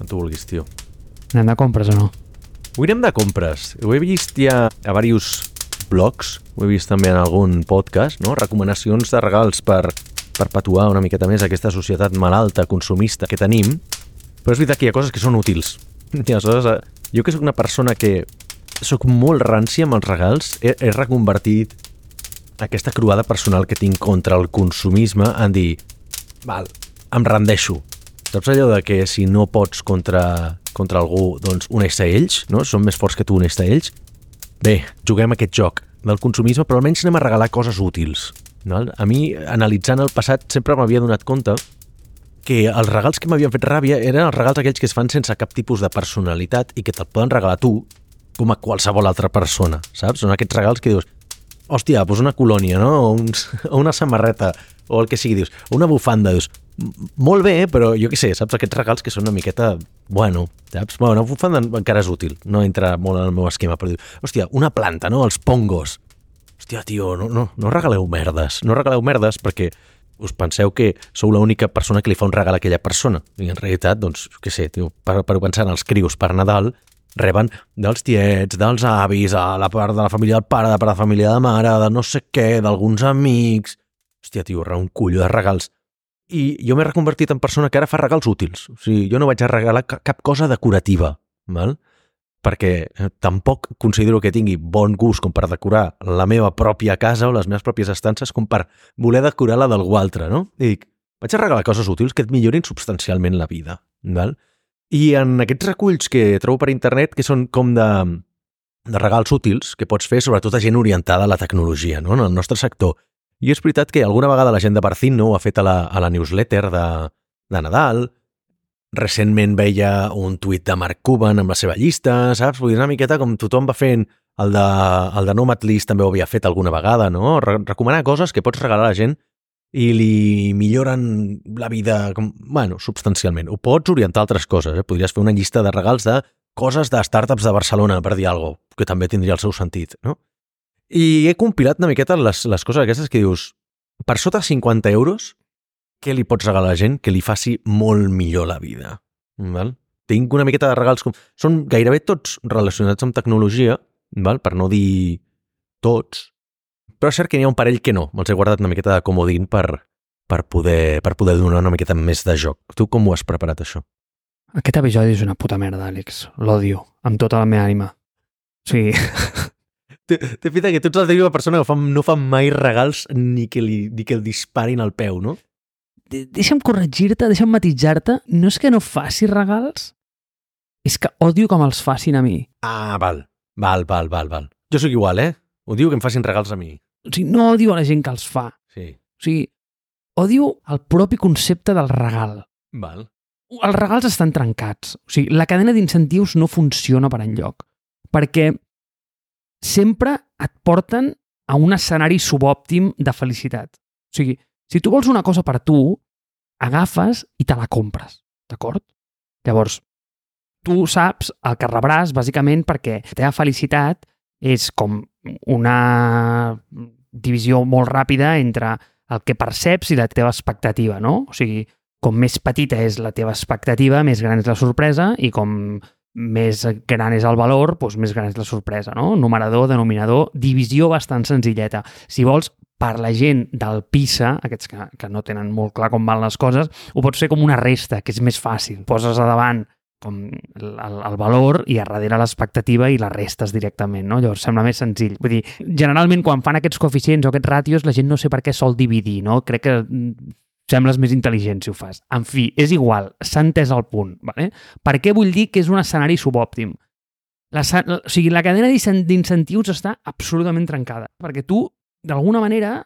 on tu vulguis, tio. Anem de compres o no? Avui anem de compres. Ho he vist ja a diversos blogs, ho he vist també en algun podcast, no? Recomanacions de regals per perpetuar una miqueta més aquesta societat malalta, consumista que tenim, però és veritat que hi ha coses que són útils. I aleshores, eh, jo que sóc una persona que sóc molt ranci amb els regals, he, he reconvertit aquesta croada personal que tinc contra el consumisme en dir, val, em rendeixo. Saps allò de que si no pots contra, contra algú, doncs uneix-te a ells, no? Són més forts que tu, uneix-te a ells. Bé, juguem aquest joc del consumisme, però almenys anem a regalar coses útils. No? A mi, analitzant el passat, sempre m'havia donat compte que els regals que m'havien fet ràbia eren els regals aquells que es fan sense cap tipus de personalitat i que te'l poden regalar tu com a qualsevol altra persona, saps? Són aquests regals que dius, hòstia, doncs una colònia, no? O, uns, o una samarreta, o el que sigui, dius, o una bufanda, dius, molt bé, però jo què sé, saps? Aquests regals que són una miqueta, bueno, saps? Bueno, una bufanda encara és útil, no entra molt en el meu esquema, però dius, hòstia, una planta, no? Els pongos. Hòstia, tio, no, no, no regaleu merdes, no regaleu merdes perquè us penseu que sou l'única persona que li fa un regal a aquella persona. I en realitat, doncs, què sé, tio, per, per pensar en els crios per Nadal, reben dels tiets, dels avis, a la part de la família del pare, de part de la família de mare, de no sé què, d'alguns amics... Hòstia, tio, un cullo de regals. I jo m'he reconvertit en persona que ara fa regals útils. O sigui, jo no vaig a regalar cap cosa decorativa, val? perquè eh, tampoc considero que tingui bon gust com per decorar la meva pròpia casa o les meves pròpies estances com per voler decorar la d'algú altre, no? Dic, vaig a regalar coses útils que et millorin substancialment la vida, val? I en aquests reculls que trobo per internet, que són com de, de regals útils que pots fer sobretot a gent orientada a la tecnologia, no? en el nostre sector. I és veritat que alguna vegada la gent de Barcino ho ha fet a la, a la newsletter de, de Nadal, recentment veia un tuit de Mark Cuban amb la seva llista, saps? Vull dir, una miqueta com tothom va fent el de, el de Nomad List també ho havia fet alguna vegada, no? Re recomanar coses que pots regalar a la gent i li milloren la vida, com, bueno, substancialment. Ho pots orientar a altres coses, eh? Podries fer una llista de regals de coses de startups de Barcelona, per dir alguna cosa, que també tindria el seu sentit, no? I he compilat una miqueta les, les coses aquestes que dius, per sota 50 euros, què li pots regalar a la gent que li faci molt millor la vida? Val? Tinc una miqueta de regals... Com... Són gairebé tots relacionats amb tecnologia, val? per no dir tots, però és cert que n'hi ha un parell que no. Me'ls he guardat una miqueta de comodín per, per, poder, per poder donar una miqueta més de joc. Tu com ho has preparat, això? Aquest episodi és una puta merda, Àlex. L'odio, amb tota la meva ànima. O sigui... Fet que tu ets la típica persona que fa, no fa mai regals ni que, li, ni que el disparin al peu, no? De deixa'm corregir-te, deixa'm matisjar-te. No és que no faci regals, és que odio com els facin a mi. Ah, val. Val, val, val, val. Jo sóc igual, eh? Odio que em facin regals a mi. O sigui, no odio a la gent que els fa. Sí. O sigui, odio el propi concepte del regal. Val. Els regals estan trencats. O sigui, la cadena d'incentius no funciona per enlloc. Perquè sempre et porten a un escenari subòptim de felicitat. O sigui, si tu vols una cosa per tu, agafes i te la compres, d'acord? Llavors, tu saps el que rebràs bàsicament perquè la teva felicitat és com una divisió molt ràpida entre el que perceps i la teva expectativa, no? O sigui, com més petita és la teva expectativa, més gran és la sorpresa i com més gran és el valor, doncs més gran és la sorpresa, no? Numerador, denominador, divisió bastant senzilleta. Si vols, per la gent del PISA, aquests que, que no tenen molt clar com van les coses, ho pots fer com una resta, que és més fàcil. Poses a davant com el, el valor i a darrere l'expectativa i la restes directament, no? Llavors sembla més senzill. Vull dir, generalment quan fan aquests coeficients o aquests ràtios la gent no sé per què sol dividir, no? Crec que mm, sembles més intel·ligent si ho fas. En fi, és igual, s'ha entès el punt. Vale? Per què vull dir que és un escenari subòptim? La, o sigui, la cadena d'incentius està absolutament trencada, perquè tu, d'alguna manera,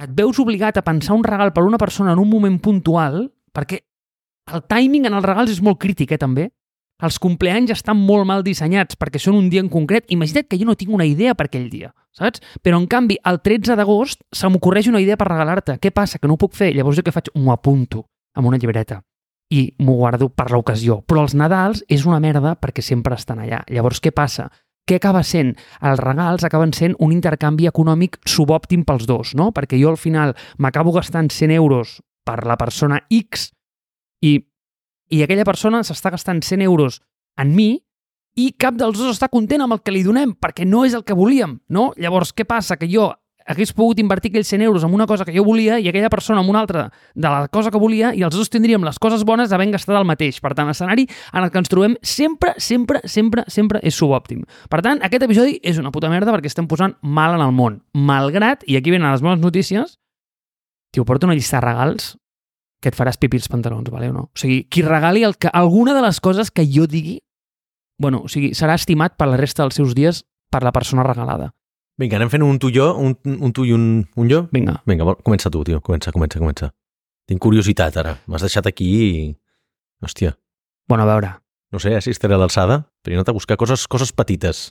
et veus obligat a pensar un regal per una persona en un moment puntual perquè el timing en els regals és molt crític, eh, també. Els compleanys estan molt mal dissenyats perquè són un dia en concret. Imagina't que jo no tinc una idea per aquell dia, saps? Però, en canvi, el 13 d'agost se m'ocorreix una idea per regalar-te. Què passa? Que no ho puc fer. Llavors jo què faig? M'ho apunto amb una llibreta i m'ho guardo per l'ocasió. Però els Nadals és una merda perquè sempre estan allà. Llavors, què passa? Què acaba sent? Els regals acaben sent un intercanvi econòmic subòptim pels dos, no? Perquè jo al final m'acabo gastant 100 euros per la persona X i i aquella persona s'està gastant 100 euros en mi i cap dels dos està content amb el que li donem perquè no és el que volíem, no? Llavors, què passa? Que jo hagués pogut invertir aquells 100 euros en una cosa que jo volia i aquella persona en una altra de la cosa que volia i els dos tindríem les coses bones havent gastat el mateix. Per tant, l'escenari en el que ens trobem sempre, sempre, sempre, sempre és subòptim. Per tant, aquest episodi és una puta merda perquè estem posant mal en el món. Malgrat, i aquí venen les bones notícies, tio, porto una llista de regals que et faràs pipi els pantalons, vale o no? O sigui, qui regali el que, alguna de les coses que jo digui, bueno, o sigui, serà estimat per la resta dels seus dies per la persona regalada. Vinga, anem fent un tu i jo, un, un tu i un, un jo? Vinga. Vinga, comença tu, tio. Comença, comença, comença. Tinc curiositat, ara. M'has deixat aquí i... Hòstia. Bueno, a veure, No sé eh, si estaré a l'alçada, però he anat a buscar coses, coses petites.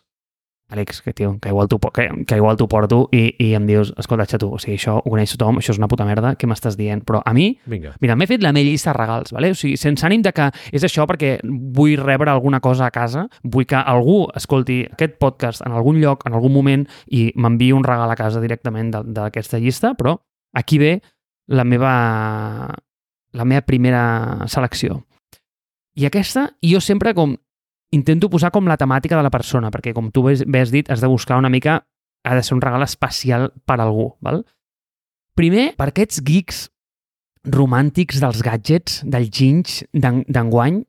Àlex, que, tio, que igual t'ho que, que igual porto i, i em dius, escolta, xato, o sigui, això ho coneix tothom, això és una puta merda, què m'estàs dient? Però a mi, Vinga. mira, m'he fet la meva llista de regals, vale? o sigui, sense ànim de que és això perquè vull rebre alguna cosa a casa, vull que algú escolti aquest podcast en algun lloc, en algun moment, i m'enviï un regal a casa directament d'aquesta llista, però aquí ve la meva, la meva primera selecció. I aquesta, jo sempre com intento posar com la temàtica de la persona, perquè com tu bé has dit, has de buscar una mica, ha de ser un regal especial per a algú, val? Primer, per aquests geeks romàntics dels gadgets, del ginge d'en- d'enguany,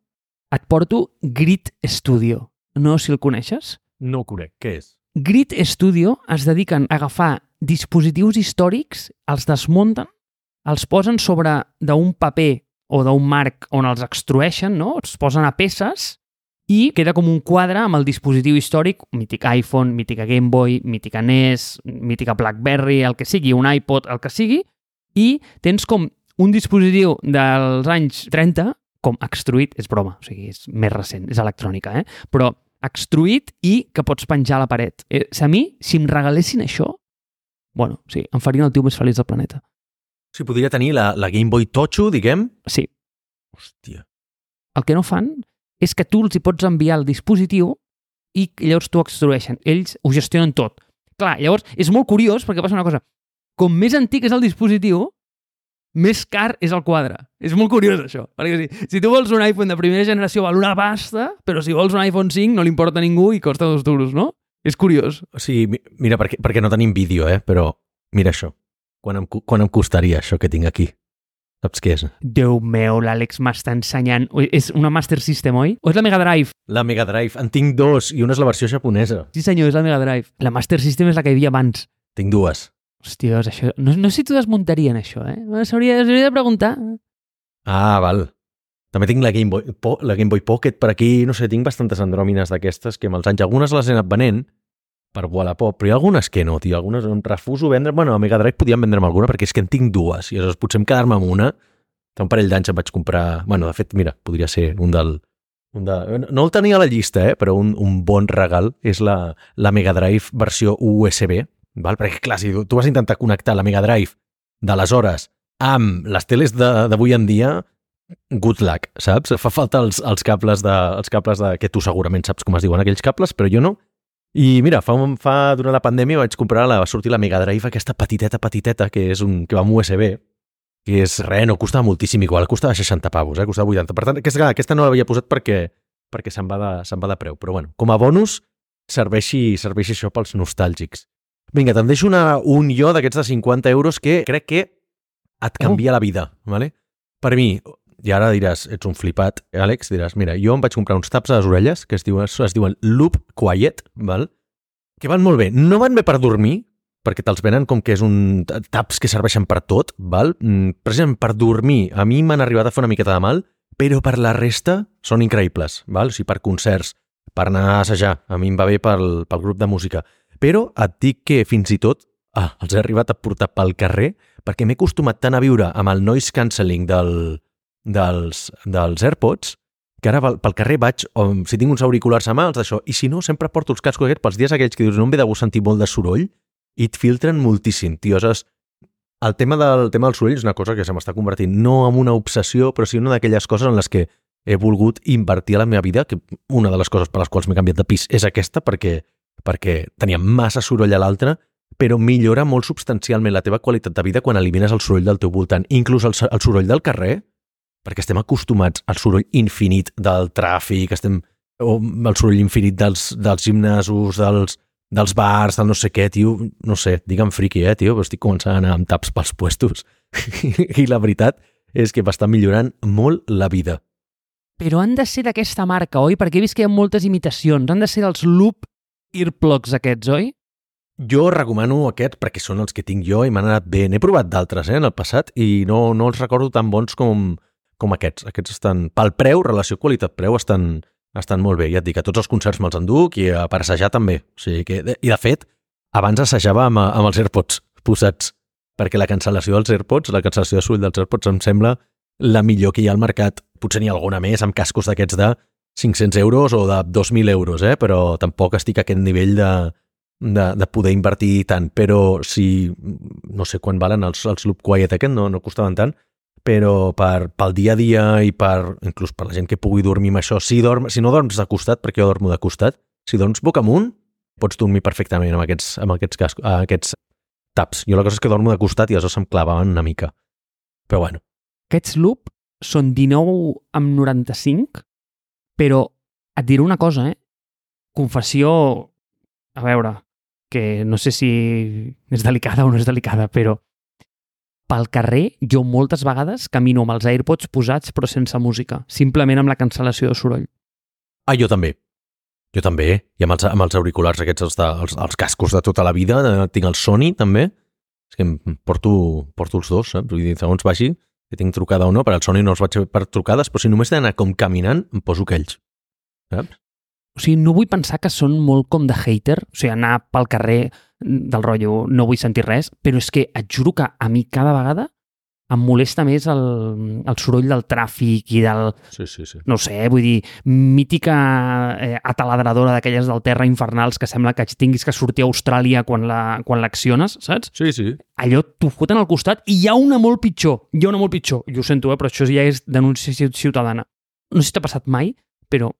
et porto Grit Studio. No si el coneixes? No ho conec. Què és? Grit Studio es dediquen a agafar dispositius històrics, els desmunten, els posen sobre d'un paper o d'un marc on els extrueixen, no? els posen a peces i queda com un quadre amb el dispositiu històric, mític iPhone, mítica Game Boy, mítica NES, mítica BlackBerry, el que sigui, un iPod, el que sigui, i tens com un dispositiu dels anys 30 com extruït, és broma, o sigui, és més recent, és electrònica, eh? però extruït i que pots penjar a la paret. Eh, a mi, si em regalessin això, bueno, sí, em farien el tio més feliç del planeta. O sigui, podria tenir la, la Game Boy Tocho, diguem? Sí, Hòstia. el que no fan és que tu els hi pots enviar el dispositiu i llavors t'ho extrueixen. Ells ho gestionen tot. Clar, llavors és molt curiós perquè passa una cosa. Com més antic és el dispositiu, més car és el quadre. És molt curiós, això. Perquè si, si tu vols un iPhone de primera generació val una pasta, però si vols un iPhone 5 no li importa a ningú i costa dos duros, no? És curiós. O sigui, mi- mira, perquè, perquè no tenim vídeo, eh? Però mira això. Quan em, quan em costaria això que tinc aquí? Saps què és? Déu meu, l'Àlex m'està ensenyant... És una Master System, oi? O és la Mega Drive? La Mega Drive. En tinc dos i una és la versió japonesa. Sí, senyor, és la Mega Drive. La Master System és la que hi havia abans. Tinc dues. Hòsties, això... No, no sé si t'ho desmuntarien, això, eh? S'hauria de preguntar. Ah, val. També tinc la Game Boy, la Game Boy Pocket per aquí, no sé, tinc bastantes andròmines d'aquestes que amb els anys, algunes les he anat venent per Wallapop, però hi ha algunes que no, tio, algunes em refuso vendre, bueno, a Mega Drive podien vendre'm alguna perquè és que en tinc dues, i aleshores potser em quedar-me amb una, fa un parell d'anys em vaig comprar, bueno, de fet, mira, podria ser un del, un de, no el tenia a la llista, eh, però un, un bon regal és la, la Mega Drive versió USB, val? perquè clar, si tu, vas intentar connectar la Mega Drive d'aleshores amb les teles d'avui en dia, good luck, saps? Fa falta els, els cables, de, els cables de, que tu segurament saps com es diuen aquells cables, però jo no. I mira, fa, un- fa durant la pandèmia vaig comprar, la, va sortir la Mega Drive, aquesta petiteta, petiteta, que és un, que va amb USB, que és res, no costava moltíssim igual, costava 60 pavos, eh? costava 80. Per tant, aquesta, aquesta no l'havia posat perquè, perquè se'n va, de, se'n va de preu. Però bueno, com a bonus, serveixi, serveixi això pels nostàlgics. Vinga, te'n deixo una, un jo d'aquests de 50 euros que crec que et canvia la vida, ¿vale? Per mi, i ara diràs, ets un flipat, Àlex, diràs, mira, jo em vaig comprar uns taps a les orelles que es diuen, es diuen Loop Quiet, val? que van molt bé. No van bé per dormir, perquè te'ls venen com que és un taps que serveixen per tot, val? Mm, Precisament per dormir, a mi m'han arribat a fer una miqueta de mal, però per la resta són increïbles, val? O sigui, per concerts, per anar a assajar, a mi em va bé pel, pel grup de música. Però et dic que fins i tot ah, els he arribat a portar pel carrer perquè m'he acostumat tant a viure amb el noise cancelling del, dels, dels AirPods que ara pel, carrer vaig, o si tinc uns auriculars a mà, els d'això, i si no, sempre porto els cascos aquests pels dies aquells que dius, no em ve de gust sentir molt de soroll, i et filtren moltíssim, tio. Aleshores, el tema del tema del soroll és una cosa que se m'està convertint no en una obsessió, però sí una d'aquelles coses en les que he volgut invertir a la meva vida, que una de les coses per les quals m'he canviat de pis és aquesta, perquè, perquè tenia massa soroll a l'altre, però millora molt substancialment la teva qualitat de vida quan elimines el soroll del teu voltant. Inclús el, el soroll del carrer, perquè estem acostumats al soroll infinit del tràfic, estem o el soroll infinit dels, dels gimnasos, dels, dels bars, del no sé què, tio, no sé, digue'm friqui, eh, tio, però estic començant a anar amb taps pels puestos. I la veritat és que m'està millorant molt la vida. Però han de ser d'aquesta marca, oi? Perquè he vist que hi ha moltes imitacions. Han de ser els Loop Earplugs aquests, oi? Jo recomano aquests perquè són els que tinc jo i m'han anat bé. N'he provat d'altres eh, en el passat i no, no els recordo tan bons com, com aquests. Aquests estan, pel preu, relació qualitat-preu, estan, estan molt bé. Ja et dic, a tots els concerts me'ls enduc i a per assajar també. O sigui que, I de fet, abans assajava amb, amb els AirPods posats, perquè la cancel·lació dels AirPods, la cancel·lació de soroll dels AirPods em sembla la millor que hi ha al mercat. Potser n'hi ha alguna més amb cascos d'aquests de 500 euros o de 2.000 euros, eh? però tampoc estic a aquest nivell de, de, de poder invertir tant. Però si, no sé quan valen els, els Loop Quiet aquest, no, no costaven tant, però per, pel dia a dia i per, inclús per la gent que pugui dormir amb això, si, dorm, si no dorms de costat, perquè jo dormo de costat, si dorms boca amunt, pots dormir perfectament amb aquests, amb aquests, cascos, aquests taps. Jo la cosa és que dormo de costat i els se'm clavaven una mica. Però bueno. Aquests loop són 19 amb 95, però et diré una cosa, eh? Confessió, a veure, que no sé si és delicada o no és delicada, però pel carrer jo moltes vegades camino amb els AirPods posats però sense música, simplement amb la cancel·lació de soroll. Ah, jo també. Jo també, i amb els, amb els auriculars aquests, els, de, els, els cascos de tota la vida, eh, tinc el Sony també, és que em porto, porto els dos, saps? Vull dir, segons vagi, si tinc trucada o no, per al Sony no els vaig per trucades, però si només he d'anar com caminant, em poso aquells, saps? O sigui, no vull pensar que són molt com de hater, o sigui, anar pel carrer del rotllo no vull sentir res, però és que et juro que a mi cada vegada em molesta més el, el soroll del tràfic i del... Sí, sí, sí. No sé, vull dir, mítica eh, ataladradora d'aquelles del terra infernals que sembla que tinguis que sortir a Austràlia quan l'acciones, la, quan saps? Sí, sí. Allò t'ho foten al costat i hi ha una molt pitjor, hi ha una molt pitjor. Jo ho sento, eh, però això ja és denúncia ciutadana. No sé si t'ha passat mai, però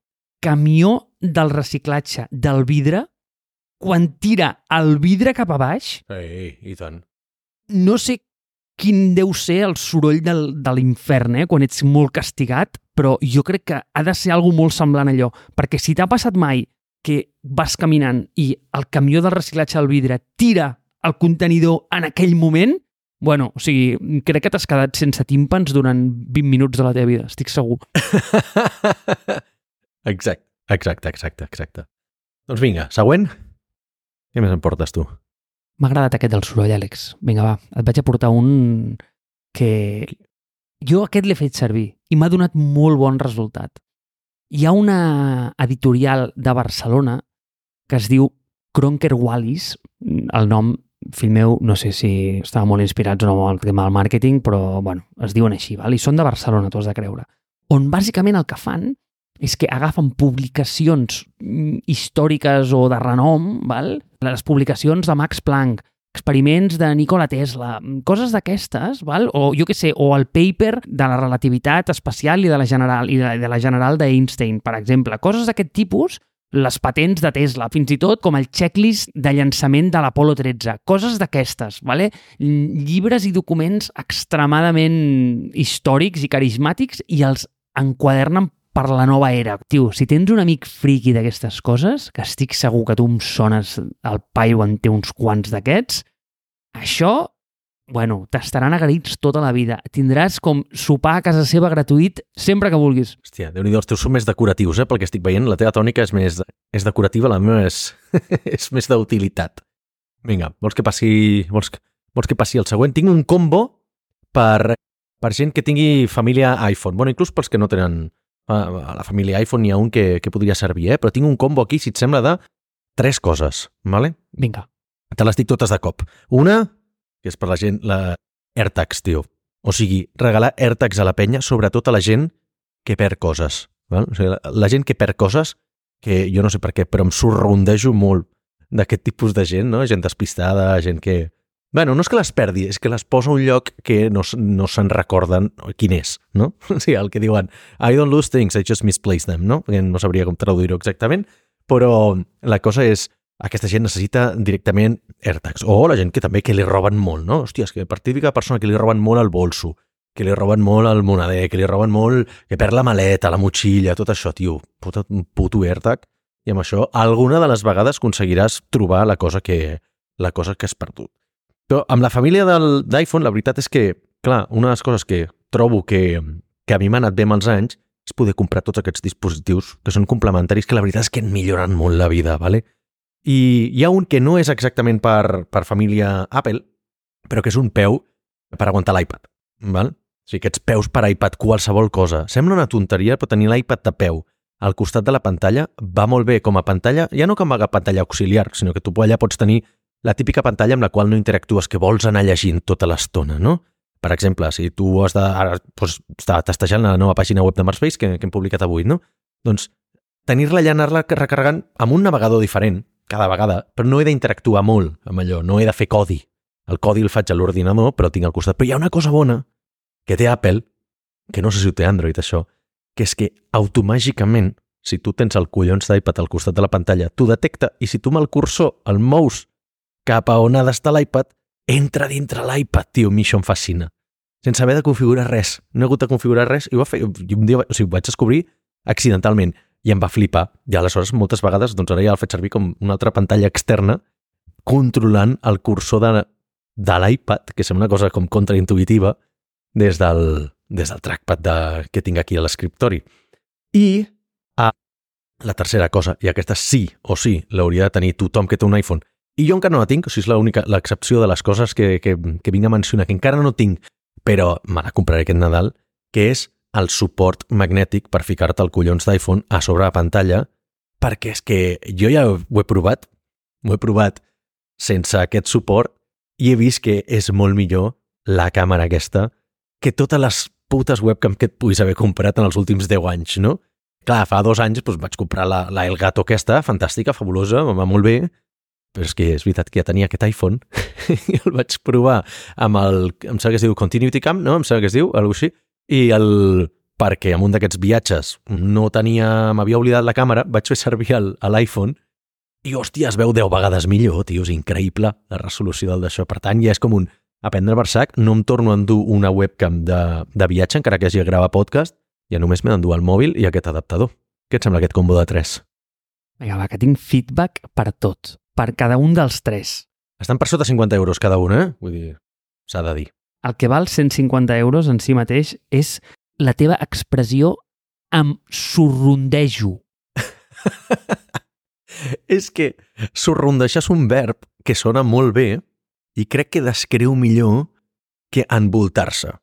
camió del reciclatge del vidre quan tira el vidre cap a baix... Ei, i tant. No sé quin deu ser el soroll del, de l'infern, eh, quan ets molt castigat, però jo crec que ha de ser algo molt semblant a allò, perquè si t'ha passat mai que vas caminant i el camió del reciclatge del vidre tira el contenidor en aquell moment, bueno, o sigui, crec que t'has quedat sense tímpans durant 20 minuts de la teva vida, estic segur. exacte, exacte, exacte, exacte. Doncs vinga, següent. Què més em portes tu? M'ha agradat aquest del soroll, Àlex. Vinga, va, et vaig aportar un que... Jo aquest l'he fet servir i m'ha donat molt bon resultat. Hi ha una editorial de Barcelona que es diu Cronker Wallis, el nom, fill meu, no sé si estava molt inspirats o no amb el tema del màrqueting, però bueno, es diuen així, val? i són de Barcelona, tu has de creure. On bàsicament el que fan és que agafen publicacions mm, històriques o de renom, val? les publicacions de Max Planck, experiments de Nikola Tesla, mm, coses d'aquestes, val? o jo que sé, o el paper de la relativitat especial i de la general i de, de la general d'Einstein, per exemple, coses d'aquest tipus, les patents de Tesla, fins i tot com el checklist de llançament de l'Apolo 13, coses d'aquestes, vale? llibres i documents extremadament històrics i carismàtics i els enquadernen per la nova era. Tio, si tens un amic friqui d'aquestes coses, que estic segur que tu em sones el paio en té uns quants d'aquests, això, bueno, t'estaran agraïts tota la vida. Tindràs com sopar a casa seva gratuït sempre que vulguis. Hòstia, déu nhi els teus són més decoratius, eh? Pel que estic veient, la teva tònica és més és decorativa, la meva és, és més d'utilitat. Vinga, vols que passi vols, vols que passi el següent? Tinc un combo per, per gent que tingui família iPhone. Bueno, inclús pels que no tenen a la família iPhone hi ha un que, que podria servir, eh? però tinc un combo aquí, si et sembla, de tres coses, vale? Vinga. Te les dic totes de cop. Una, que és per la gent, la AirTags, tio. O sigui, regalar AirTags a la penya, sobretot a la gent que perd coses. Val? O sigui, la, la gent que perd coses, que jo no sé per què, però em sorrondejo molt d'aquest tipus de gent, no? Gent despistada, gent que, Bueno, no és que les perdi, és que les posa a un lloc que no, no se'n recorden quin és, no? O sigui, el que diuen I don't lose things, I just misplace them, no? Perquè no sabria com traduir-ho exactament, però la cosa és aquesta gent necessita directament AirTags. O la gent que també que li roben molt, no? Hòstia, és que per típica persona que li roben molt el bolso, que li roben molt el monader, que li roben molt, que perd la maleta, la motxilla, tot això, tio, puto, un puto AirTag, i amb això alguna de les vegades aconseguiràs trobar la cosa que, la cosa que has perdut. Però amb la família d'iPhone, la veritat és que, clar, una de les coses que trobo que, que a mi m'ha anat bé amb els anys és poder comprar tots aquests dispositius que són complementaris, que la veritat és que en milloren molt la vida, ¿vale? I hi ha un que no és exactament per, per família Apple, però que és un peu per aguantar l'iPad, val? O sigui, aquests peus per iPad, qualsevol cosa. Sembla una tonteria, però tenir l'iPad de peu al costat de la pantalla va molt bé com a pantalla, ja no com a pantalla auxiliar, sinó que tu allà pots tenir la típica pantalla amb la qual no interactues, que vols anar llegint tota l'estona, no? Per exemple, si tu has de, ara doncs, està tastejant la nova pàgina web de Marspace que, que hem publicat avui, no? Doncs tenir-la allà, anar-la recarregant amb un navegador diferent cada vegada, però no he d'interactuar molt amb allò, no he de fer codi. El codi el faig a l'ordinador, però tinc al costat. Però hi ha una cosa bona que té Apple, que no sé si ho té Android això, que és que automàgicament, si tu tens el collons d'iPad al costat de la pantalla, t'ho detecta i si tu amb el cursor el mous cap a on ha d'estar l'iPad, entra dintre l'iPad, tio, a mi això em fascina. Sense haver de configurar res. No he hagut de configurar res i ho, va fer, i un dia o sigui, ho vaig descobrir accidentalment i em va flipar. I aleshores, moltes vegades, doncs ara ja el faig servir com una altra pantalla externa controlant el cursor de, de l'iPad, que sembla una cosa com contraintuitiva, des del, des del trackpad de, que tinc aquí a l'escriptori. I a la tercera cosa, i aquesta sí o sí l'hauria de tenir tothom que té un iPhone, i jo encara no la tinc, o sigui, és l'excepció de les coses que, que, que vinc a mencionar, que encara no tinc, però me la compraré aquest Nadal, que és el suport magnètic per ficar-te el collons d'iPhone a sobre la pantalla, perquè és que jo ja ho he provat, ho he provat sense aquest suport i he vist que és molt millor la càmera aquesta que totes les putes webcam que et puguis haver comprat en els últims 10 anys, no? Clar, fa dos anys doncs, vaig comprar la, la Elgato aquesta, fantàstica, fabulosa, va molt bé, però és que és veritat que ja tenia aquest iPhone i el vaig provar amb el, em sembla que es diu Continuity Cam, no? Em sembla que es diu, alguna així, i el, perquè en un d'aquests viatges no tenia, m'havia oblidat la càmera, vaig fer servir a l'iPhone i, hòstia, es veu 10 vegades millor, tio, és increïble la resolució del d'això. Per tant, ja és com un aprendre per sac, no em torno a endur una webcam de, de viatge, encara que hagi de gravar podcast, ja només m'he d'endur el mòbil i aquest adaptador. Què et sembla aquest combo de 3? Vinga, va, que tinc feedback per tot. Per cada un dels tres. Estan per sota 50 euros cada un, eh? Vull dir, s'ha de dir. El que val 150 euros en si mateix és la teva expressió amb sorrondejo. és que sorrondejar és un verb que sona molt bé i crec que descriu millor que envoltar-se,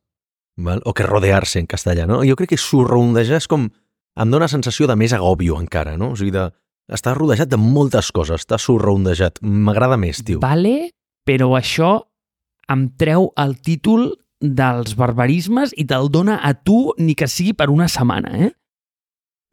val? o que rodear-se en castellà, no? Jo crec que sorrondejar és com... em dóna sensació de més agòbio encara, no? O sigui, de, està rodejat de moltes coses, està sorrondejat. M'agrada més, tio. Vale, però això em treu el títol dels barbarismes i te'l dona a tu ni que sigui per una setmana, eh?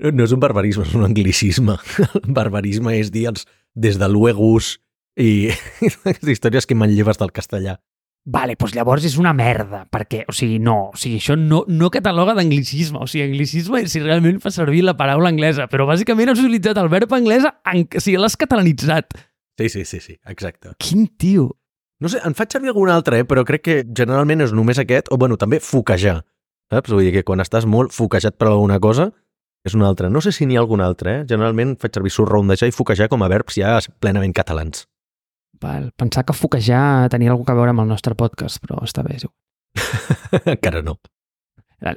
No, no és un barbarisme, és un anglicisme. El barbarisme és dir els des de luegus i aquestes històries que manlleves del castellà. Vale, doncs llavors és una merda, perquè, o sigui, no, o sigui, això no, no cataloga d'anglicisme, o sigui, anglicisme és si realment fa servir la paraula anglesa, però bàsicament has utilitzat el verb anglès, en, o sigui, l'has catalanitzat. Sí, sí, sí, sí, exacte. Quin tio. No sé, en faig servir algun altre, eh? però crec que generalment és només aquest, o bueno, també foquejar. Saps? Vull dir que quan estàs molt foquejat per alguna cosa, és un altre. No sé si n'hi ha algun altre, eh? Generalment faig servir sorrondejar i foquejar com a verbs ja plenament catalans. Val, pensar que foquejar tenia alguna a veure amb el nostre podcast, però està bé. igual. Encara no.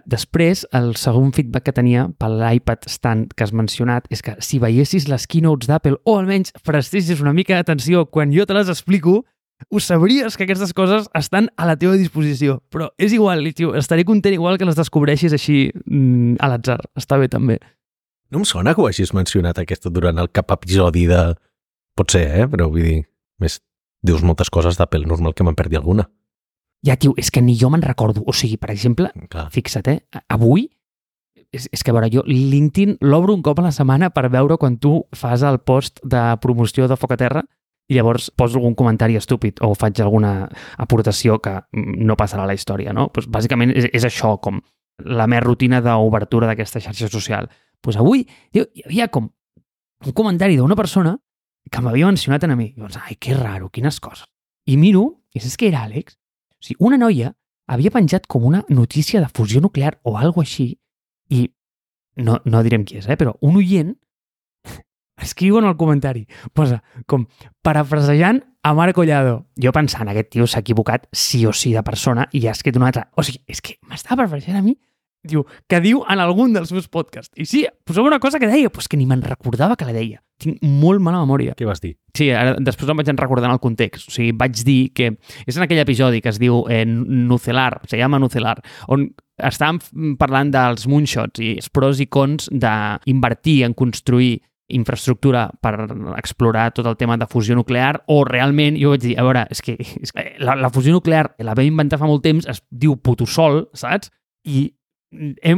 Després, el segon feedback que tenia per l'iPad stand que has mencionat és que si veiessis les keynotes d'Apple o almenys prestessis una mica d'atenció quan jo te les explico, ho sabries que aquestes coses estan a la teva disposició. Però és igual, tio, estaré content igual que les descobreixis així mm, a l'atzar. Està bé també. No em sona que ho hagis mencionat aquest durant el cap episodi de... Pot ser, eh? Però vull dir, més dius moltes coses d'Apple, normal que me'n perdi alguna. Ja, tio, és que ni jo me'n recordo. O sigui, per exemple, Clar. fixa't, eh? Avui, és, és que a veure, jo LinkedIn l'obro un cop a la setmana per veure quan tu fas el post de promoció de Foc a Terra i llavors poso algun comentari estúpid o faig alguna aportació que no passarà a la història, no? Pues, bàsicament és, és això, com la meva rutina d'obertura d'aquesta xarxa social. Pues avui tio, hi havia com un comentari d'una persona que m'havia mencionat a mi. I llavors, ai, que raro, quines coses. I miro, i saps què era, Àlex? O sigui, una noia havia penjat com una notícia de fusió nuclear o algo així i no, no direm qui és, eh? però un oient escriu en el comentari, posa com parafrasejant a Marc Collado. Jo pensant, aquest tio s'ha equivocat sí o sí de persona i ha escrit una altra. O sigui, és que m'estava parafrasejant a mi diu, que diu en algun dels meus podcasts. I sí, posava una cosa que deia, però és que ni me'n recordava que la deia. Tinc molt mala memòria. Què vas dir? Sí, ara, després em vaig recordar en el context. O sigui, vaig dir que és en aquell episodi que es diu eh, Nucelar, se llama Nucelar, on estàvem parlant dels moonshots i els pros i cons d'invertir en construir infraestructura per explorar tot el tema de fusió nuclear o realment, jo vaig dir, a veure, és que, és que la, la fusió nuclear la vam inventar fa molt temps, es diu putosol, saps? I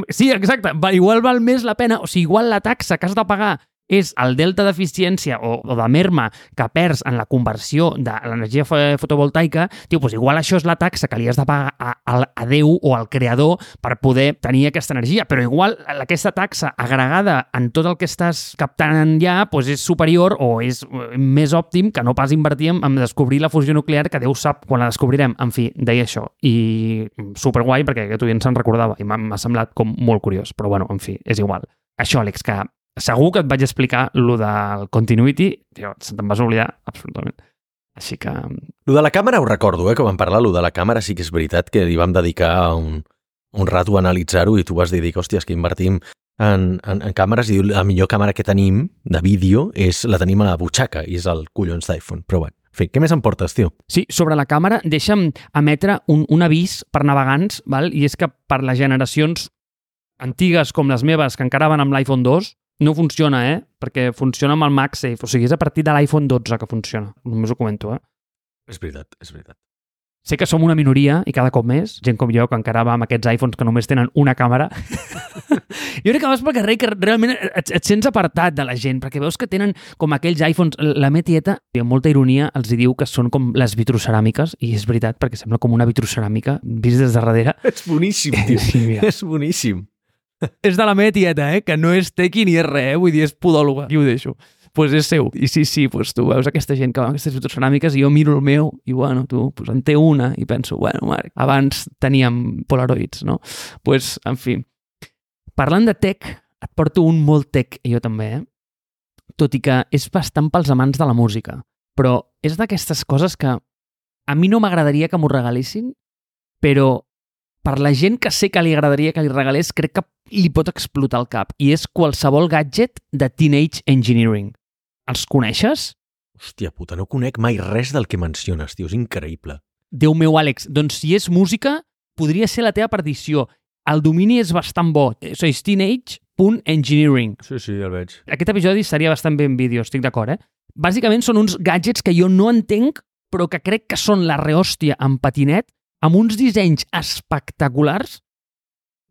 sí, exacte, igual val més la pena, o sigui, igual la taxa que has de pagar és el delta d'eficiència o, o de merma que perds en la conversió de l'energia fotovoltaica, tio, doncs igual això és la taxa que li has de pagar a, a, a Déu o al creador per poder tenir aquesta energia, però igual aquesta taxa agregada en tot el que estàs captant ja doncs és superior o és eh, més òptim que no pas invertir en, en descobrir la fusió nuclear que Déu sap quan la descobrirem. En fi, deia això. I superguai perquè aquest oient se'n recordava i m'ha semblat com molt curiós, però bueno, en fi, és igual. Això, Àlex, que segur que et vaig explicar lo del continuity, tio, se te'n vas oblidar absolutament. Així que... Lo de la càmera ho recordo, eh, que vam parlar, lo de la càmera sí que és veritat que li vam dedicar un, un rato a analitzar-ho i tu vas dir, hòstia, és que invertim en, en, en càmeres i la millor càmera que tenim de vídeo és la tenim a la butxaca i és el collons d'iPhone. Però bueno, en fi, què més em portes, tio? Sí, sobre la càmera, deixa'm emetre un, un avís per navegants, val? i és que per les generacions antigues com les meves que encara van amb l'iPhone 2, no funciona, eh? Perquè funciona amb el MagSafe. O sigui, és a partir de l'iPhone 12 que funciona. Només ho comento, eh? És veritat, és veritat. Sé que som una minoria i cada cop més, gent com jo, que encara va amb aquests iPhones que només tenen una càmera. jo crec que vas pel carrer que realment et, et sents apartat de la gent, perquè veus que tenen com aquells iPhones... La metieta, amb molta ironia, els diu que són com les vitroceràmiques, i és veritat, perquè sembla com una vitroceràmica vist des de darrere. Ets boníssim, tio. sí. És boníssim és de la meva tieta, eh? que no és tequi ni és res, eh? vull dir, és podòloga, i ho deixo. Doncs pues és seu. I sí, sí, pues tu veus aquesta gent que va amb aquestes fotoceràmiques i jo miro el meu i, bueno, tu pues en té una i penso, bueno, Marc, abans teníem polaroids, no? Doncs, pues, en fi. Parlant de tech, et porto un molt tech, jo també, eh? Tot i que és bastant pels amants de la música. Però és d'aquestes coses que a mi no m'agradaria que m'ho regalessin, però per la gent que sé que li agradaria que li regalés, crec que li pot explotar el cap. I és qualsevol gadget de Teenage Engineering. Els coneixes? Hòstia puta, no conec mai res del que menciones, tio, és increïble. Déu meu, Àlex, doncs si és música, podria ser la teva perdició. El domini és bastant bo. És teenage.engineering. Sí, sí, el veig. Aquest episodi seria bastant ben vídeo, estic d'acord, eh? Bàsicament són uns gadgets que jo no entenc, però que crec que són la rehòstia en patinet amb uns dissenys espectaculars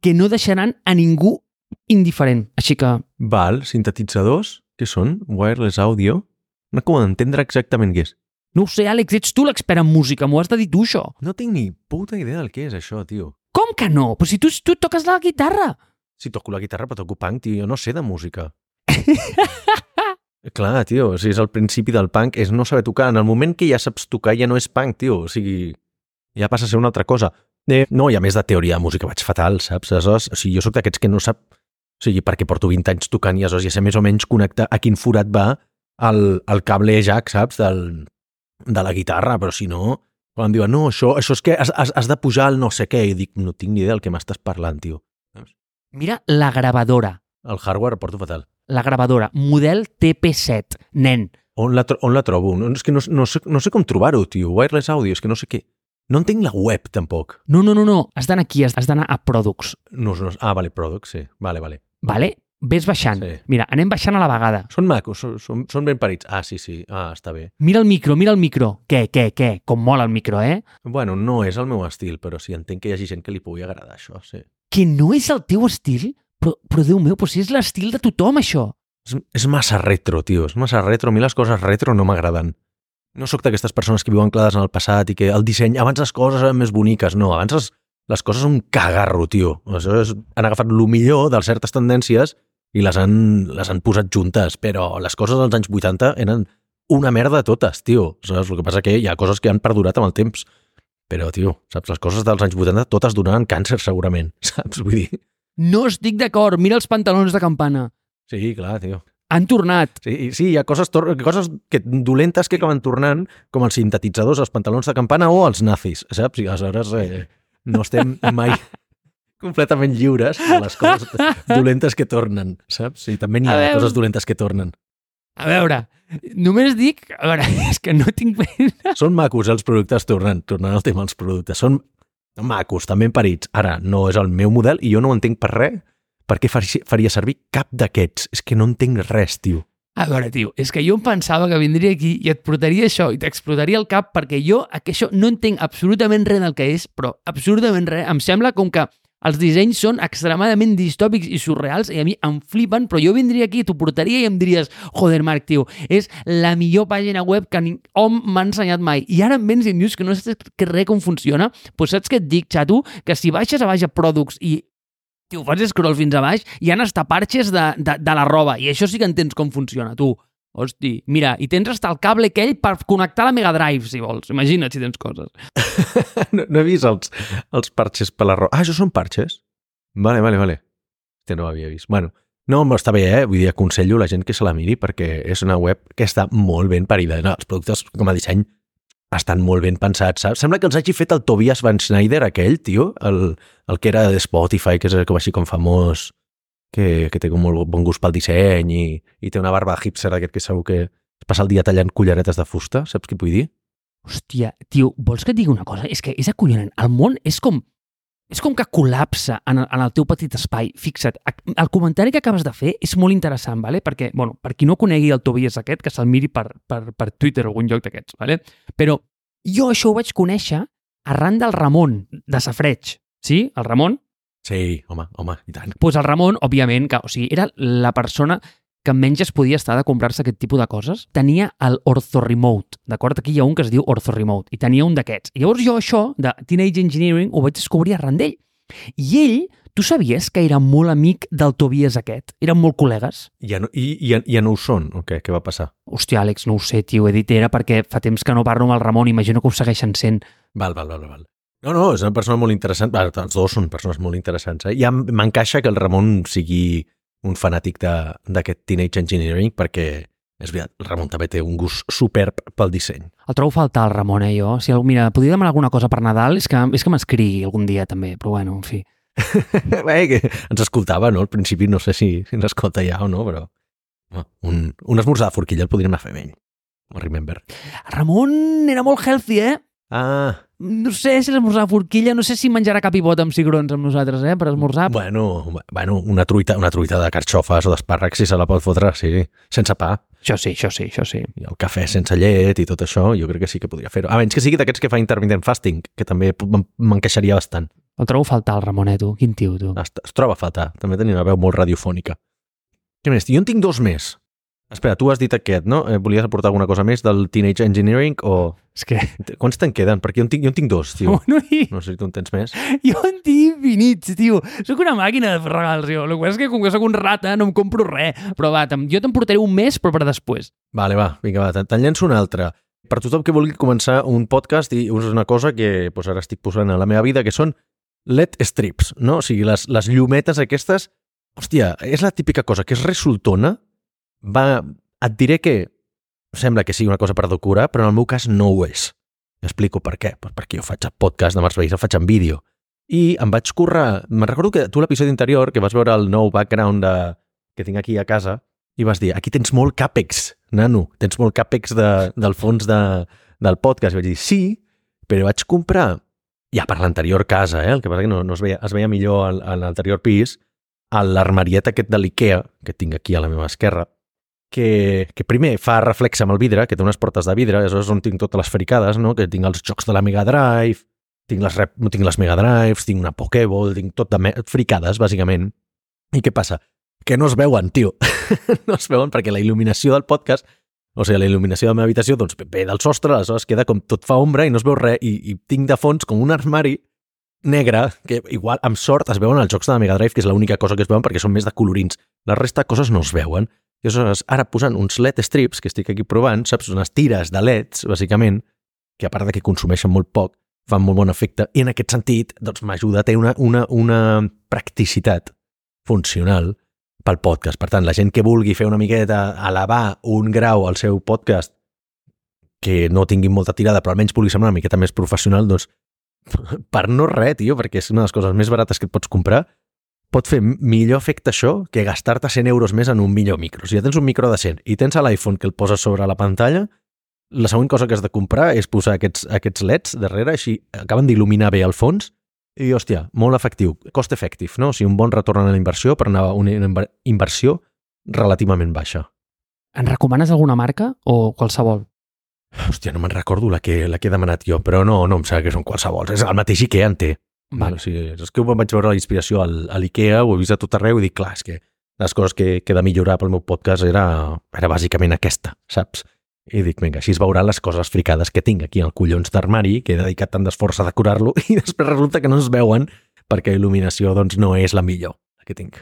que no deixaran a ningú indiferent. Així que... Val, sintetitzadors? Què són? Wireless audio? No acabo d'entendre exactament què és. No ho sé, Àlex, ets tu l'expert en música, m'ho has de dir tu, això. No tinc ni puta idea del que és això, tio. Com que no? Però si tu, tu toques la guitarra. Si toco la guitarra, però toco punk, tio, jo no sé de música. Clar, tio, o sigui, és el principi del punk, és no saber tocar. En el moment que ja saps tocar ja no és punk, tio. O sigui, ja passa a ser una altra cosa. Eh, no, i a més de teoria de música vaig fatal, saps? Aleshores, o sigui, jo sóc d'aquests que no sap... O sigui, perquè porto 20 anys tocant i aleshores ja sé més o menys connectar a quin forat va el, el cable jack, saps? Del, de la guitarra, però si no... Quan em diuen, no, això, això és que has, has, has de pujar al no sé què, i dic, no tinc ni idea del que m'estàs parlant, tio. Mira la gravadora. El hardware porto fatal. La gravadora, model TP7, nen. On la, on la trobo? No, és que no, no, sé, no sé com trobar-ho, tio. Wireless audio, és que no sé què. No entenc la web, tampoc. No, no, no, no. Has d'anar aquí, has d'anar a Products. No, no, ah, vale, Products, sí. Vale, vale. Vale? Ves baixant. Sí. Mira, anem baixant a la vegada. Són macos, són, són, són ben parits. Ah, sí, sí. Ah, està bé. Mira el micro, mira el micro. Què, què, què? Com mola el micro, eh? Bueno, no és el meu estil, però sí, entenc que hi hagi gent que li pugui agradar això, sí. Que no és el teu estil? Però, però Déu meu, però si és l'estil de tothom, això. És, és massa retro, tio. És massa retro. A mi les coses retro no m'agraden. No sóc d'aquestes persones que viuen clades en el passat i que el disseny, abans les coses eren més boniques. No, abans les, les coses són un cagarro, tio. Aleshores, han agafat el millor de certes tendències i les han, les han posat juntes, però les coses dels anys 80 eren una merda totes, tio. Saps? El que passa que hi ha coses que han perdurat amb el temps. Però, tio, saps, les coses dels anys 80 totes donaven càncer, segurament, saps? Vull dir... No estic d'acord, mira els pantalons de campana. Sí, clar, tio. Han tornat. Sí, sí, hi ha coses, coses que, dolentes que acaben tornant, com els sintetitzadors, els pantalons de campana o els nazis, saps? I aleshores eh, no estem mai completament lliures de les coses dolentes que tornen, saps? I també n'hi ha veure. coses dolentes que tornen. A veure, només dic... A veure, és que no tinc... Són macos els productes, tornant, tornant al tema dels productes. Són macos, també emparits. Ara, no és el meu model i jo no ho entenc per res. Per què faria, servir cap d'aquests? És que no entenc res, tio. A veure, tio, és que jo em pensava que vindria aquí i et portaria això i t'explotaria el cap perquè jo això no entenc absolutament res del que és, però absolutament res. Em sembla com que els dissenys són extremadament distòpics i surreals i a mi em flipen, però jo vindria aquí, t'ho portaria i em diries, joder, Marc, tio, és la millor pàgina web que hom m'ha ensenyat mai. I ara em vens i em dius que no saps res com funciona? Doncs saps què et dic, xato? Que si baixes a baix a Products i Tio, fas scroll fins a baix i han hasta parxes de, de, de la roba. I això sí que entens com funciona, tu. Hosti, mira, i tens hasta el cable aquell per connectar la Mega Drive, si vols. Imagina't si tens coses. No, no he vist els, els parxes per la roba. Ah, això són parxes? Vale, vale, vale. Hòstia, no ho havia vist. Bueno, no, però està bé, eh? Vull dir, aconsello la gent que se la miri perquè és una web que està molt ben parida. No, els productes com a disseny estan molt ben pensats, saps? Sembla que els hagi fet el Tobias Van Schneider, aquell, tio, el, el que era de Spotify, que és com així com famós, que, que té com molt bon gust pel disseny i, i té una barba hipster aquest que segur que es passa el dia tallant culleretes de fusta, saps què vull dir? Hòstia, tio, vols que et digui una cosa? És que és acollonant. El món és com... És com que col·lapsa en el, en el teu petit espai. Fixa't, el comentari que acabes de fer és molt interessant, vale? perquè, bueno, per qui no conegui el Tobias aquest, que se'l miri per, per, per Twitter o algun lloc d'aquests, vale? però jo això ho vaig conèixer arran del Ramon, de Safreig. Sí? El Ramon? Sí, home, home, i tant. pues el Ramon, òbviament, que, o sigui, era la persona que menys es podia estar de comprar-se aquest tipus de coses, tenia el Ortho Remote, d'acord? Aquí hi ha un que es diu Ortho Remote, i tenia un d'aquests. I llavors jo això, de Teenage Engineering, ho vaig descobrir arran d'ell. I ell, tu sabies que era molt amic del Tobias aquest? Eren molt col·legues? Ja no, i, ja- ja no ho són, o què? Què va passar? Hòstia, Àlex, no ho sé, tio, he dit era perquè fa temps que no parlo amb el Ramon, imagino que ho segueixen sent. Val, val, val, val. No, no, és una persona molt interessant. Val, els dos són persones molt interessants. Eh? Ja m'encaixa que el Ramon sigui un fanàtic de- d'aquest Teenage Engineering perquè, és veritat, el Ramon també té un gust superb pel disseny. El trobo faltar, el Ramon, eh, jo. Si, mira, podria demanar alguna cosa per Nadal, és que, és que m'escrigui algun dia, també, però bueno, en fi. Bé, que ens escoltava, no? Al principi no sé si, si ens escolta ja o no, però home, un, un esmorzar de forquilla el podríem anar vell. No remember. Ramon era molt healthy, eh? Ah, No sé si l'esmorzar forquilla, no sé si menjarà cap i bot amb cigrons amb nosaltres, eh, per esmorzar. bueno, bueno una, truita, una truita de carxofes o d'espàrrecs si se la pot fotre, sí, sense pa. Això sí, això sí, això sí. i el cafè sense llet i tot això, jo crec que sí que podria fer-ho. A menys que sigui d'aquests que fa intermittent fasting, que també m'encaixaria bastant. El trobo faltar, el Ramon, eh. Quin tio, tu. Es, es troba a faltar. També tenia una veu molt radiofònica. Què més? Jo en tinc dos més. Espera, tu has dit aquest, no? Eh, volies aportar alguna cosa més del Teenage Engineering o... És que... Quants te'n queden? Perquè jo en tinc, jo en tinc dos, tio. Bueno, i... No sé si tu en tens més. Jo en tinc infinits, tio. Sóc una màquina de fer regals, jo. El que és que com que sóc un rata no em compro res. Però va, jo te'n portaré un mes, però per després. Vale, va, vinga, va, te'n te'n llenço un altre. Per tothom que vulgui començar un podcast i és una cosa que pues, ara estic posant a la meva vida, que són LED strips, no? O sigui, les, les llumetes aquestes... Hòstia, és la típica cosa que és resultona, va... Et diré que sembla que sigui una cosa per decorar, però en el meu cas no ho és. Explico per què. Pues perquè jo faig podcast de Mars Veïs, el faig en vídeo. I em vaig currar... Me'n recordo que tu l'episodi anterior, que vas veure el nou background de... que tinc aquí a casa, i vas dir, aquí tens molt càpex, nano, tens molt càpex de, del fons de, del podcast. I vaig dir, sí, però vaig comprar, ja per l'anterior casa, eh? el que passa que no, no es, veia, es veia millor a l'anterior pis, a l'armariet aquest de l'IKEA, que tinc aquí a la meva esquerra, que, que primer fa reflex amb el vidre, que té unes portes de vidre, és on tinc totes les fricades, no? que tinc els jocs de la Mega Drive, tinc les, rep, tinc les Mega Drives, tinc una Pokéball, tinc tot de fricades, bàsicament. I què passa? Que no es veuen, tio. no es veuen perquè la il·luminació del podcast, o sigui, la il·luminació de la meva habitació, doncs ve del sostre, aleshores queda com tot fa ombra i no es veu res, i, i tinc de fons com un armari negre, que igual, amb sort, es veuen els jocs de la Mega Drive, que és l'única cosa que es veuen perquè són més de colorins. La resta de coses no es veuen. I aleshores, ara posant uns LED strips, que estic aquí provant, saps, unes tires de LEDs, bàsicament, que a part de que consumeixen molt poc, fan molt bon efecte i en aquest sentit doncs m'ajuda a tenir una, una, una practicitat funcional pel podcast. Per tant, la gent que vulgui fer una miqueta, elevar un grau al seu podcast que no tinguin molta tirada, però almenys pugui semblar una miqueta més professional, doncs per no res, tio, perquè és una de les coses més barates que et pots comprar, pot fer millor efecte això que gastar-te 100 euros més en un millor micro. Si ja tens un micro de 100 i tens l'iPhone que el poses sobre la pantalla, la següent cosa que has de comprar és posar aquests, aquests leds darrere, així acaben d'il·luminar bé el fons i, hòstia, molt efectiu, cost efectiu, no? O sigui, un bon retorn a la inversió per anar a una inversió relativament baixa. En recomanes alguna marca o qualsevol? Hòstia, no me'n recordo la que, la que he demanat jo, però no, no em sembla que són qualsevol. És el mateix Ikea en té. Vale. O sigui, és que vaig veure la inspiració al, a l'Ikea, ho he vist a tot arreu i dic, clar, és que les coses que, que he de millorar pel meu podcast era, era bàsicament aquesta, saps? I dic, vinga, així es veuran les coses fricades que tinc aquí al collons d'armari, que he dedicat tant d'esforç a decorar-lo, i després resulta que no es veuen perquè la il·luminació doncs, no és la millor que tinc.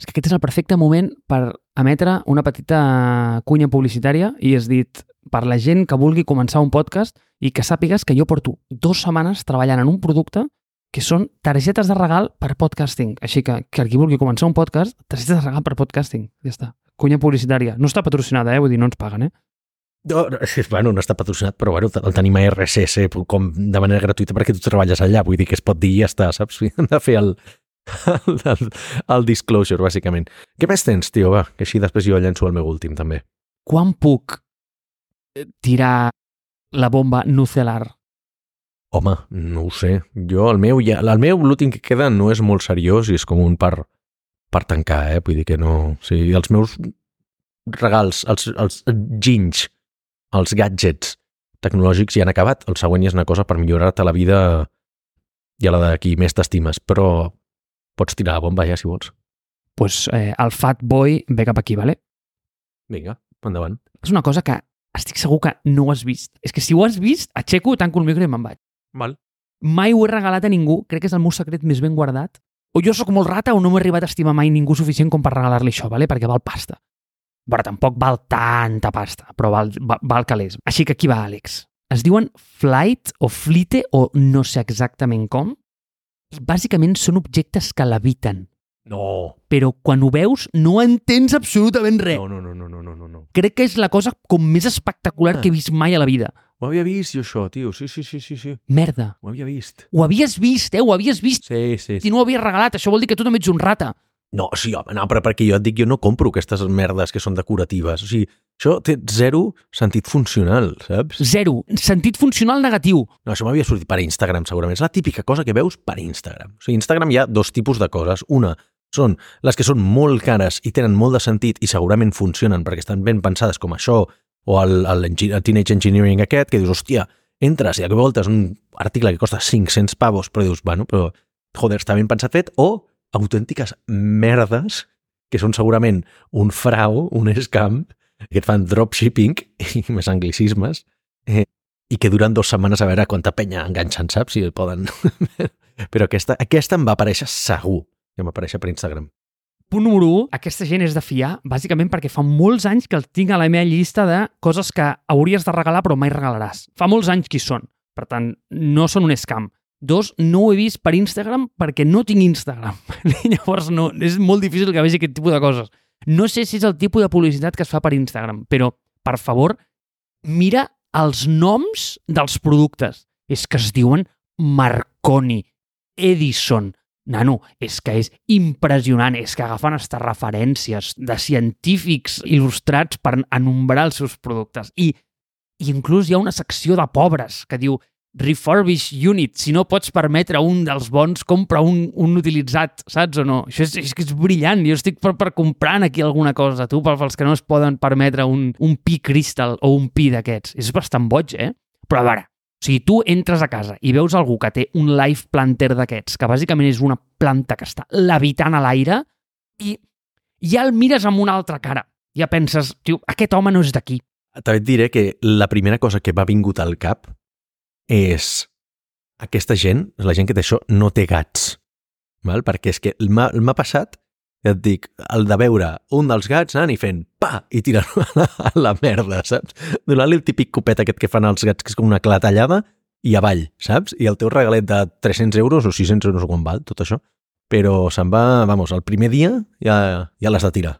És que aquest és el perfecte moment per emetre una petita cunya publicitària i és dit, per la gent que vulgui començar un podcast i que sàpigues que jo porto dues setmanes treballant en un producte que són targetes de regal per podcasting. Així que, que qui vulgui començar un podcast, targetes de regal per podcasting. Ja està. Cunya publicitària. No està patrocinada, eh? Vull dir, no ens paguen, eh? No, no, bueno, no està patrocinat, però bueno, el tenim a RSS.com de manera gratuïta perquè tu treballes allà, vull dir que es pot dir i ja està, saps? Hem de fer el, el, el, el disclosure, bàsicament. Què més tens, tio? Va, que així després jo llenço el meu últim, també. Quan puc eh, tirar la bomba nuclear? Home, no ho sé. Jo, el meu, ja, el meu l'últim que queda no és molt seriós i és com un per, per tancar, eh? Vull dir que no... O sigui, els meus regals, els, els ginys, els gadgets tecnològics ja han acabat. El següent ja és una cosa per millorar-te la vida i a la de qui més t'estimes, però pots tirar la bomba ja, si vols. pues, eh, el Fat Boy ve cap aquí, vale? Vinga, endavant. És una cosa que estic segur que no ho has vist. És que si ho has vist, aixeco, tanco el micro i me'n vaig. Val. Mai ho he regalat a ningú, crec que és el meu secret més ben guardat. O jo sóc molt rata o no m'he arribat a estimar mai ningú suficient com per regalar-li això, vale? perquè val pasta. Però tampoc val tanta pasta, però val, val, val calés. Així que aquí va, Àlex. Es diuen flight o flite o no sé exactament com. I bàsicament són objectes que leviten. No. Però quan ho veus no entens absolutament res. No, no, no, no, no, no, no. Crec que és la cosa com més espectacular Ah. que he vist mai a la vida. Ho havia vist jo, això, tio. Sí, sí, sí, sí, sí. Merda. Ho havia vist. Ho havies vist, eh? Ho havies vist. Sí, sí, I no ho havies regalat. Això vol dir que tu també ets un rata. No, sí, home, no, però perquè jo et dic, jo no compro aquestes merdes que són decoratives. O sigui, això té zero sentit funcional, saps? Zero. Sentit funcional negatiu. No, això m'havia sortit per Instagram, segurament. És la típica cosa que veus per Instagram. O sigui, Instagram hi ha dos tipus de coses. Una són les que són molt cares i tenen molt de sentit i segurament funcionen perquè estan ben pensades com això o el, el, el Teenage Engineering aquest, que dius, hòstia, entres i de cop és un article que costa 500 pavos, però dius, bueno, però, joder, està ben pensat fet, o autèntiques merdes que són segurament un frau, un scam, que et fan dropshipping i més anglicismes, eh, i que duren dues setmanes a veure quanta penya enganxen, saps? Si poden... Però aquesta, aquesta em va aparèixer segur que m'aparèixer per Instagram. Punt número 1, aquesta gent és de fiar, bàsicament perquè fa molts anys que el tinc a la meva llista de coses que hauries de regalar però mai regalaràs. Fa molts anys que són, per tant, no són un scam. Dos, no ho he vist per Instagram perquè no tinc Instagram. Llavors, no, és molt difícil que vegi aquest tipus de coses. No sé si és el tipus de publicitat que es fa per Instagram, però, per favor, mira els noms dels productes. És que es diuen Marconi, Edison, Nano, és que és impressionant, és que agafen aquestes referències de científics il·lustrats per enumerar els seus productes. I, i inclús hi ha una secció de pobres que diu refurbish unit, si no pots permetre un dels bons, compra un, un utilitzat, saps o no? Això és, és que és brillant, jo estic per, per comprant aquí alguna cosa, tu, pels que no es poden permetre un, un pi crystal o un pi d'aquests. És bastant boig, eh? Però a veure, o sigui, tu entres a casa i veus algú que té un life planter d'aquests, que bàsicament és una planta que està levitant a l'aire, i ja el mires amb una altra cara. Ja penses, tio, aquest home no és d'aquí. També et diré que la primera cosa que m'ha vingut al cap és aquesta gent, la gent que té això, no té gats. Val? Perquè és que m'ha passat, ja et dic, el de veure un dels gats anant i fent pa i tirant a a la merda, saps? Donar-li el típic copet aquest que fan els gats, que és com una clatellada, i avall, saps? I el teu regalet de 300 euros o 600 euros, quan val tot això, però se'n va, vamos, el primer dia ja, ja l'has de tirar.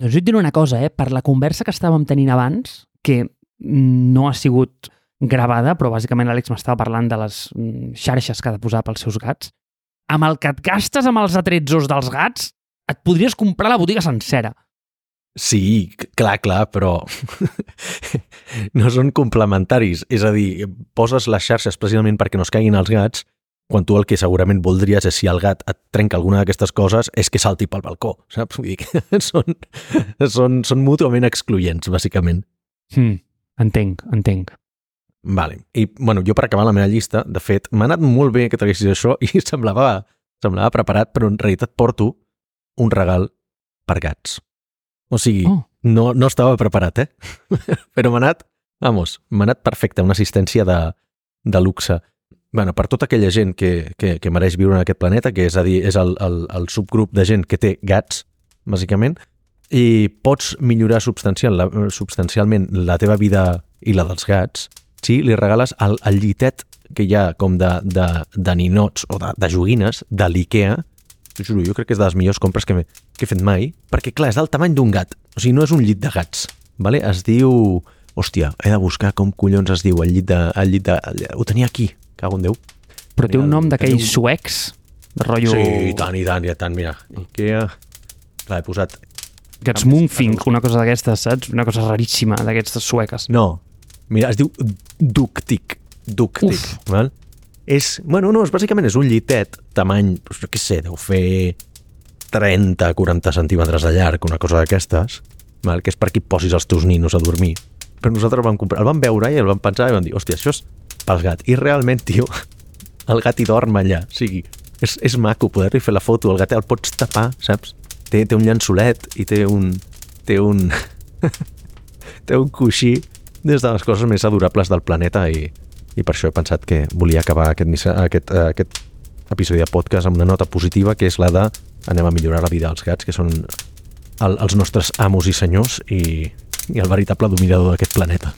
Doncs jo et diré una cosa, eh? per la conversa que estàvem tenint abans, que no ha sigut gravada, però bàsicament l'Àlex m'estava parlant de les mm, xarxes que ha de posar pels seus gats, amb el que et gastes amb els atretzos dels gats, et podries comprar la botiga sencera. Sí, clar, clar, però no són complementaris. És a dir, poses les xarxes precisament perquè no es caiguin els gats, quan tu el que segurament voldries és si el gat et trenca alguna d'aquestes coses és que salti pel balcó, saps? Vull dir que són, són, són mútuament excloents, bàsicament. Hmm, entenc, entenc. Vale. I, bueno, jo per acabar la meva llista, de fet, m'ha anat molt bé que traguessis això i semblava, semblava preparat, però en realitat porto un regal per gats. O sigui, oh. no, no estava preparat, eh? però m'ha anat, vamos, m'ha anat perfecte, una assistència de, de luxe. bueno, per tota aquella gent que, que, que mereix viure en aquest planeta, que és a dir, és el, el, el subgrup de gent que té gats, bàsicament, i pots millorar substancial, la, substancialment la teva vida i la dels gats si li regales el, el llitet que hi ha com de, de, de ninots o de, de joguines de l'IKEA, t'ho juro, jo crec que és de les millors compres que, que he fet mai, perquè clar, és del tamany d'un gat, o sigui, no és un llit de gats, vale? es diu... Hòstia, he de buscar com collons es diu el llit de... El llit de ho tenia aquí, cago en Déu. Però té un nom d'aquells suecs, de rotllo... Sí, i tant, i tant, i tant, mira. Ikea... Clar, he posat... Gats Munkfink, una cosa d'aquestes, saps? Una cosa raríssima d'aquestes sueques. No, Mira, es diu Ductic. Ductic, Uf. val? És, bueno, no, és, bàsicament és un llitet, tamany, doncs, què sé, deu fer 30-40 centímetres de llarg, una cosa d'aquestes, que és per aquí posis els teus ninos a dormir. Però nosaltres el vam comprar, el vam veure i el vam pensar i vam dir, hòstia, això és pel gat. I realment, tio, el gat hi dorm allà. O sigui, és, és maco poder-li fer la foto, el gat el pots tapar, saps? Té, té un llençolet i té un... té un... té un coixí des de les coses més adorables del planeta i, i per això he pensat que volia acabar aquest, aquest, aquest episodi de podcast amb una nota positiva que és la de anem a millorar la vida dels gats que són el, els nostres amos i senyors i, i el veritable dominador d'aquest planeta.